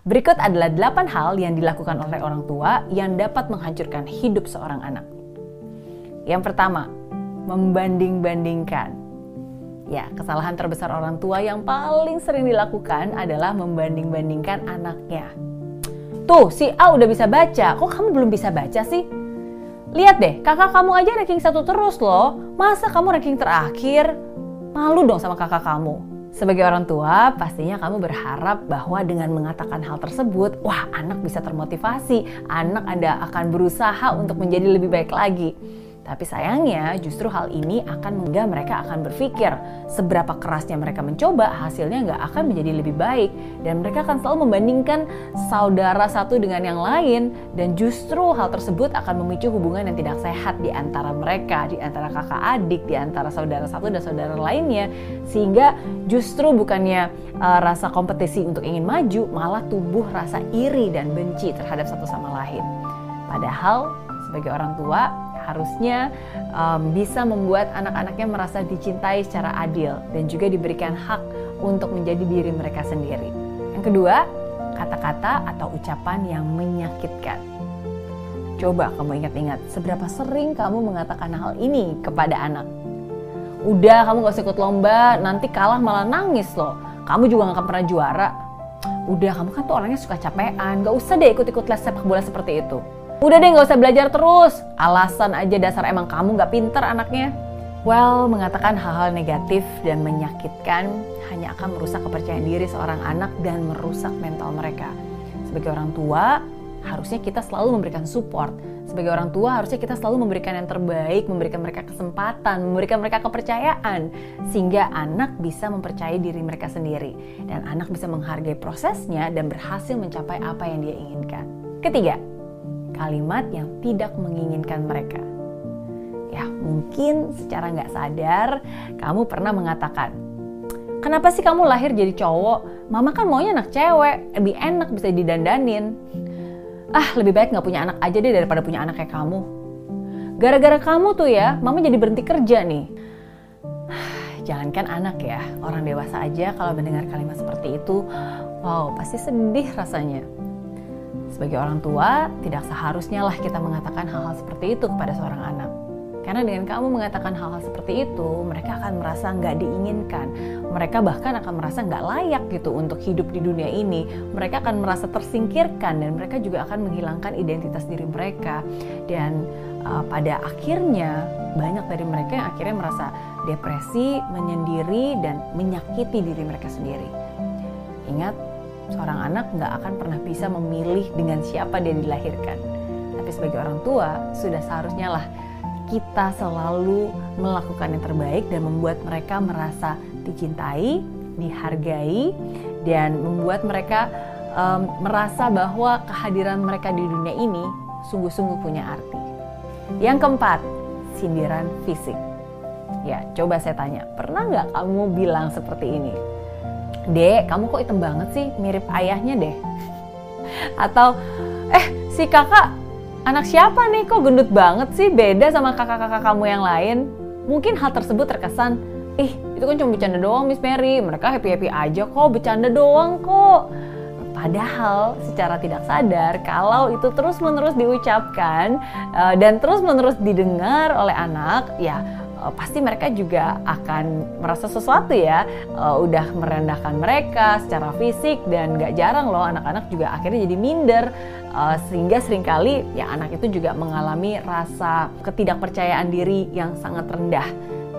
Berikut adalah 8 hal yang dilakukan oleh orang tua yang dapat menghancurkan hidup seorang anak. Yang pertama, membanding-bandingkan. Ya, kesalahan terbesar orang tua yang paling sering dilakukan adalah membanding-bandingkan anaknya. Tuh, si A udah bisa baca, kok kamu belum bisa baca sih? Lihat deh, kakak kamu aja ranking satu terus loh. Masa kamu ranking terakhir? Malu dong sama kakak kamu. Sebagai orang tua, pastinya kamu berharap bahwa dengan mengatakan hal tersebut, wah anak bisa termotivasi, anak Anda akan berusaha untuk menjadi lebih baik lagi. Tapi sayangnya justru hal ini akan menggah mereka akan berpikir. Seberapa kerasnya mereka mencoba hasilnya nggak akan menjadi lebih baik. Dan mereka akan selalu membandingkan saudara satu dengan yang lain. Dan justru hal tersebut akan memicu hubungan yang tidak sehat di antara mereka, di antara kakak adik, di antara saudara satu dan saudara lainnya. Sehingga justru bukannya uh, rasa kompetisi untuk ingin maju malah tubuh rasa iri dan benci terhadap satu sama lain. Padahal sebagai orang tua harusnya um, bisa membuat anak-anaknya merasa dicintai secara adil dan juga diberikan hak untuk menjadi diri mereka sendiri. Yang kedua, kata-kata atau ucapan yang menyakitkan. Coba kamu ingat-ingat, seberapa sering kamu mengatakan hal ini kepada anak? Udah, kamu gak usah ikut lomba, nanti kalah malah nangis loh. Kamu juga gak akan pernah juara. Udah, kamu kan tuh orangnya suka capean, gak usah deh ikut-ikut les sepak bola seperti itu. Udah deh gak usah belajar terus. Alasan aja dasar emang kamu gak pinter anaknya. Well, mengatakan hal-hal negatif dan menyakitkan hanya akan merusak kepercayaan diri seorang anak dan merusak mental mereka. Sebagai orang tua, harusnya kita selalu memberikan support. Sebagai orang tua, harusnya kita selalu memberikan yang terbaik, memberikan mereka kesempatan, memberikan mereka kepercayaan, sehingga anak bisa mempercayai diri mereka sendiri, dan anak bisa menghargai prosesnya dan berhasil mencapai apa yang dia inginkan. Ketiga, kalimat yang tidak menginginkan mereka. Ya, mungkin secara nggak sadar kamu pernah mengatakan, Kenapa sih kamu lahir jadi cowok? Mama kan maunya anak cewek, lebih enak bisa didandanin. Ah, lebih baik nggak punya anak aja deh daripada punya anak kayak kamu. Gara-gara kamu tuh ya, mama jadi berhenti kerja nih. Jangankan anak ya, orang dewasa aja kalau mendengar kalimat seperti itu, wow, pasti sedih rasanya. Sebagai orang tua, tidak seharusnya lah kita mengatakan hal-hal seperti itu kepada seorang anak. Karena dengan kamu mengatakan hal-hal seperti itu, mereka akan merasa nggak diinginkan. Mereka bahkan akan merasa nggak layak gitu untuk hidup di dunia ini. Mereka akan merasa tersingkirkan dan mereka juga akan menghilangkan identitas diri mereka. Dan uh, pada akhirnya banyak dari mereka yang akhirnya merasa depresi, menyendiri, dan menyakiti diri mereka sendiri. Ingat, seorang anak nggak akan pernah bisa memilih dengan siapa dia dilahirkan. Tapi sebagai orang tua, sudah seharusnya lah kita selalu melakukan yang terbaik dan membuat mereka merasa dicintai, dihargai, dan membuat mereka um, merasa bahwa kehadiran mereka di dunia ini sungguh-sungguh punya arti. Yang keempat, sindiran fisik. Ya, coba saya tanya, pernah nggak kamu bilang seperti ini? Dek, kamu kok hitam banget sih? Mirip ayahnya deh. Atau, eh si kakak anak siapa nih kok gendut banget sih? Beda sama kakak-kakak kamu yang lain. Mungkin hal tersebut terkesan, ih itu kan cuma bercanda doang Miss Mary. Mereka happy-happy aja kok, bercanda doang kok. Padahal secara tidak sadar kalau itu terus-menerus diucapkan uh, dan terus-menerus didengar oleh anak, ya uh, pasti mereka juga akan merasa sesuatu ya uh, udah merendahkan mereka secara fisik dan gak jarang loh anak-anak juga akhirnya jadi minder uh, sehingga sering kali ya anak itu juga mengalami rasa ketidakpercayaan diri yang sangat rendah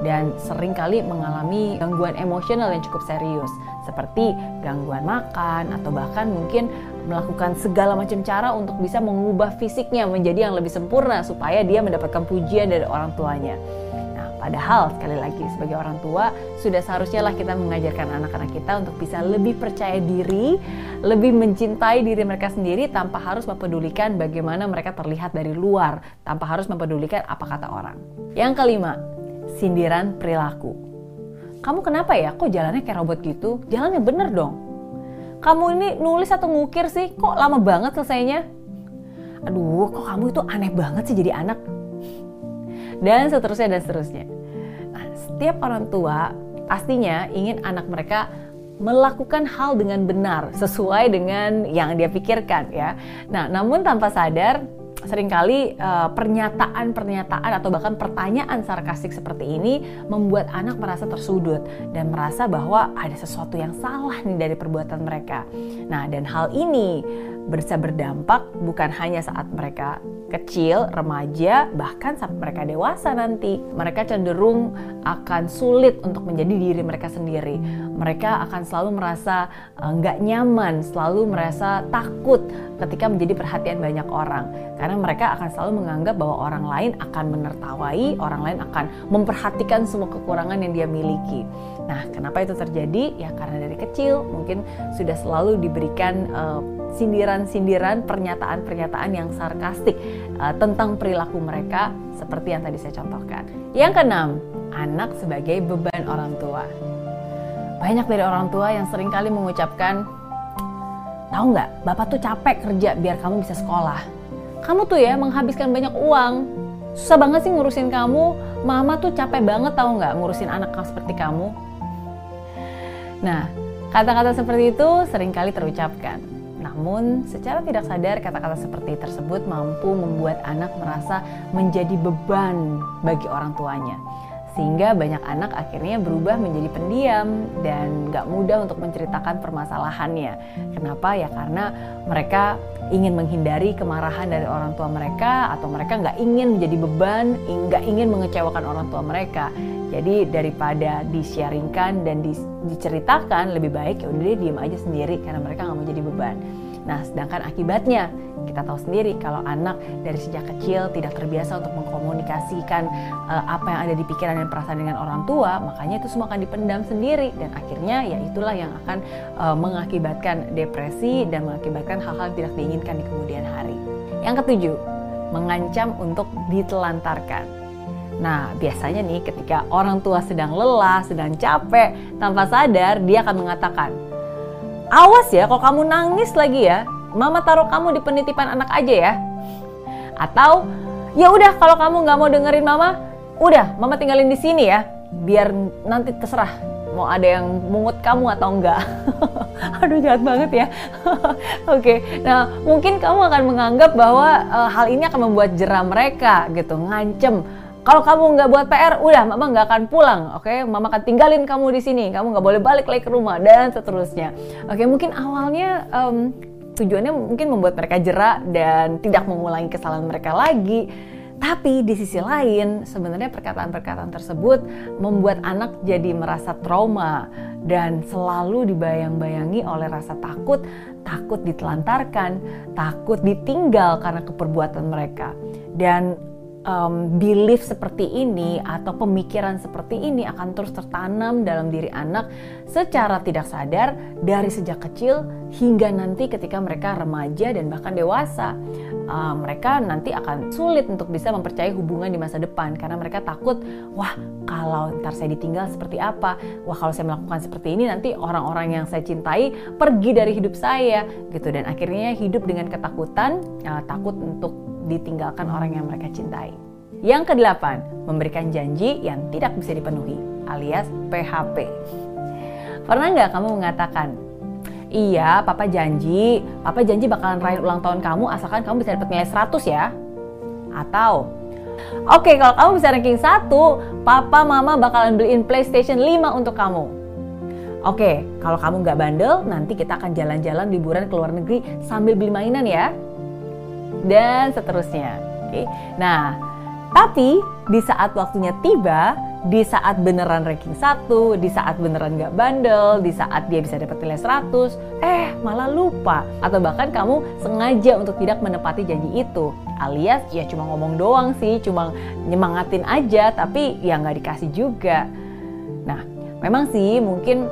dan sering kali mengalami gangguan emosional yang cukup serius seperti gangguan makan atau bahkan mungkin melakukan segala macam cara untuk bisa mengubah fisiknya menjadi yang lebih sempurna supaya dia mendapatkan pujian dari orang tuanya. Padahal sekali lagi sebagai orang tua sudah seharusnya lah kita mengajarkan anak-anak kita untuk bisa lebih percaya diri, lebih mencintai diri mereka sendiri tanpa harus mempedulikan bagaimana mereka terlihat dari luar, tanpa harus mempedulikan apa kata orang. Yang kelima, sindiran perilaku. Kamu kenapa ya? Kok jalannya kayak robot gitu? Jalannya bener dong. Kamu ini nulis atau ngukir sih? Kok lama banget selesainya? Aduh, kok kamu itu aneh banget sih jadi anak? dan seterusnya dan seterusnya. Setiap orang tua pastinya ingin anak mereka melakukan hal dengan benar sesuai dengan yang dia pikirkan ya. Nah, namun tanpa sadar sering kali uh, pernyataan-pernyataan atau bahkan pertanyaan sarkastik seperti ini membuat anak merasa tersudut dan merasa bahwa ada sesuatu yang salah nih dari perbuatan mereka. Nah, dan hal ini bisa berdampak bukan hanya saat mereka kecil, remaja, bahkan sampai mereka dewasa nanti. Mereka cenderung akan sulit untuk menjadi diri mereka sendiri. Mereka akan selalu merasa eh, nggak nyaman, selalu merasa takut ketika menjadi perhatian banyak orang. Karena mereka akan selalu menganggap bahwa orang lain akan menertawai, orang lain akan memperhatikan semua kekurangan yang dia miliki. Nah, kenapa itu terjadi? Ya karena dari kecil mungkin sudah selalu diberikan uh, sindiran-sindiran, pernyataan-pernyataan yang sarkastik uh, tentang perilaku mereka seperti yang tadi saya contohkan. Yang keenam, anak sebagai beban orang tua. Banyak dari orang tua yang sering kali mengucapkan, tahu nggak, bapak tuh capek kerja biar kamu bisa sekolah. Kamu tuh ya menghabiskan banyak uang, susah banget sih ngurusin kamu. Mama tuh capek banget tahu nggak ngurusin anak seperti kamu. Nah, kata-kata seperti itu sering kali terucapkan. Namun, secara tidak sadar kata-kata seperti tersebut mampu membuat anak merasa menjadi beban bagi orang tuanya. Sehingga banyak anak akhirnya berubah menjadi pendiam dan gak mudah untuk menceritakan permasalahannya. Kenapa? Ya karena mereka ingin menghindari kemarahan dari orang tua mereka atau mereka nggak ingin menjadi beban, nggak ingin mengecewakan orang tua mereka. Jadi daripada disharingkan dan diceritakan lebih baik ya udah dia diem aja sendiri karena mereka nggak mau jadi beban. Nah, sedangkan akibatnya kita tahu sendiri kalau anak dari sejak kecil tidak terbiasa untuk mengkomunikasikan uh, apa yang ada di pikiran dan perasaan dengan orang tua, makanya itu semua akan dipendam sendiri dan akhirnya ya itulah yang akan uh, mengakibatkan depresi dan mengakibatkan hal-hal tidak diinginkan di kemudian hari. Yang ketujuh, mengancam untuk ditelantarkan. Nah, biasanya nih ketika orang tua sedang lelah, sedang capek, tanpa sadar dia akan mengatakan, Awas ya kalau kamu nangis lagi ya, mama taruh kamu di penitipan anak aja ya. Atau ya udah kalau kamu nggak mau dengerin mama, udah mama tinggalin di sini ya, biar nanti terserah mau ada yang mungut kamu atau enggak. Aduh jahat banget ya. Oke, okay. nah mungkin kamu akan menganggap bahwa uh, hal ini akan membuat jerah mereka gitu, ngancem kalau kamu nggak buat PR, udah mama nggak akan pulang, oke? Okay? Mama akan tinggalin kamu di sini, kamu nggak boleh balik lagi ke rumah dan seterusnya. Oke, okay, mungkin awalnya um, tujuannya mungkin membuat mereka jerak dan tidak mengulangi kesalahan mereka lagi. Tapi di sisi lain, sebenarnya perkataan-perkataan tersebut membuat anak jadi merasa trauma dan selalu dibayang-bayangi oleh rasa takut, takut ditelantarkan, takut ditinggal karena keperbuatan mereka. Dan um, belief seperti ini atau pemikiran seperti ini akan terus tertanam dalam diri anak secara tidak sadar dari sejak kecil hingga nanti ketika mereka remaja dan bahkan dewasa. Uh, mereka nanti akan sulit untuk bisa mempercayai hubungan di masa depan karena mereka takut, wah kalau ntar saya ditinggal seperti apa, wah kalau saya melakukan seperti ini nanti orang-orang yang saya cintai pergi dari hidup saya gitu dan akhirnya hidup dengan ketakutan, uh, takut untuk ditinggalkan orang yang mereka cintai. Yang kedelapan, memberikan janji yang tidak bisa dipenuhi, alias PHP. Pernah nggak kamu mengatakan, iya papa janji, papa janji bakalan rayain ulang tahun kamu asalkan kamu bisa dapat nilai 100 ya? Atau, oke okay, kalau kamu bisa ranking 1, papa mama bakalan beliin PlayStation 5 untuk kamu. Oke, okay, kalau kamu nggak bandel, nanti kita akan jalan-jalan liburan ke luar negeri sambil beli mainan ya dan seterusnya. Oke. Nah, tapi di saat waktunya tiba, di saat beneran ranking 1, di saat beneran gak bandel, di saat dia bisa dapat nilai 100, eh malah lupa. Atau bahkan kamu sengaja untuk tidak menepati janji itu. Alias ya cuma ngomong doang sih, cuma nyemangatin aja, tapi ya nggak dikasih juga. Nah, memang sih mungkin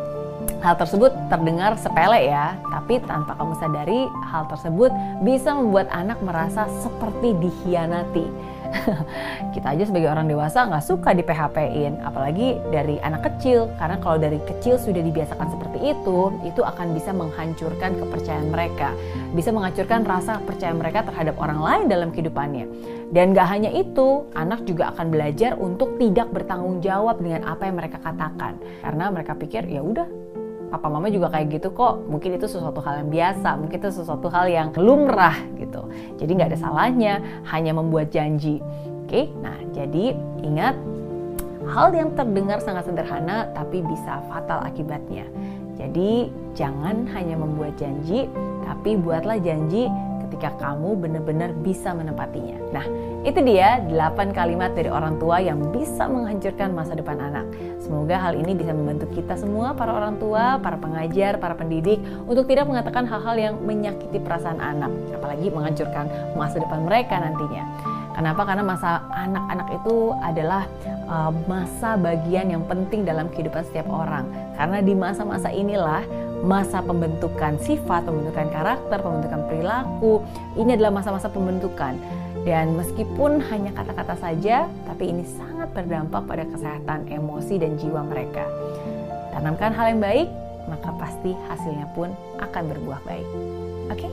Hal tersebut terdengar sepele ya, tapi tanpa kamu sadari, hal tersebut bisa membuat anak merasa seperti dikhianati. kita aja sebagai orang dewasa nggak suka di PHP-in, apalagi dari anak kecil. Karena kalau dari kecil sudah dibiasakan seperti itu, itu akan bisa menghancurkan kepercayaan mereka, bisa menghancurkan rasa percaya mereka terhadap orang lain dalam kehidupannya. Dan gak hanya itu, anak juga akan belajar untuk tidak bertanggung jawab dengan apa yang mereka katakan, karena mereka pikir ya udah papa mama juga kayak gitu kok. Mungkin itu sesuatu hal yang biasa, mungkin itu sesuatu hal yang lumrah gitu. Jadi nggak ada salahnya hanya membuat janji. Oke, nah jadi ingat hal yang terdengar sangat sederhana tapi bisa fatal akibatnya. Jadi jangan hanya membuat janji, tapi buatlah janji ketika kamu benar-benar bisa menempatinya. Nah, itu dia 8 kalimat dari orang tua yang bisa menghancurkan masa depan anak. Semoga hal ini bisa membantu kita semua, para orang tua, para pengajar, para pendidik, untuk tidak mengatakan hal-hal yang menyakiti perasaan anak, apalagi menghancurkan masa depan mereka nantinya. Kenapa? Karena masa anak-anak itu adalah uh, masa bagian yang penting dalam kehidupan setiap orang. Karena di masa-masa inilah masa pembentukan sifat, pembentukan karakter, pembentukan perilaku. Ini adalah masa-masa pembentukan. Dan meskipun hanya kata-kata saja, tapi ini sangat berdampak pada kesehatan emosi dan jiwa mereka. Tanamkan hal yang baik, maka pasti hasilnya pun akan berbuah baik. Oke? Okay?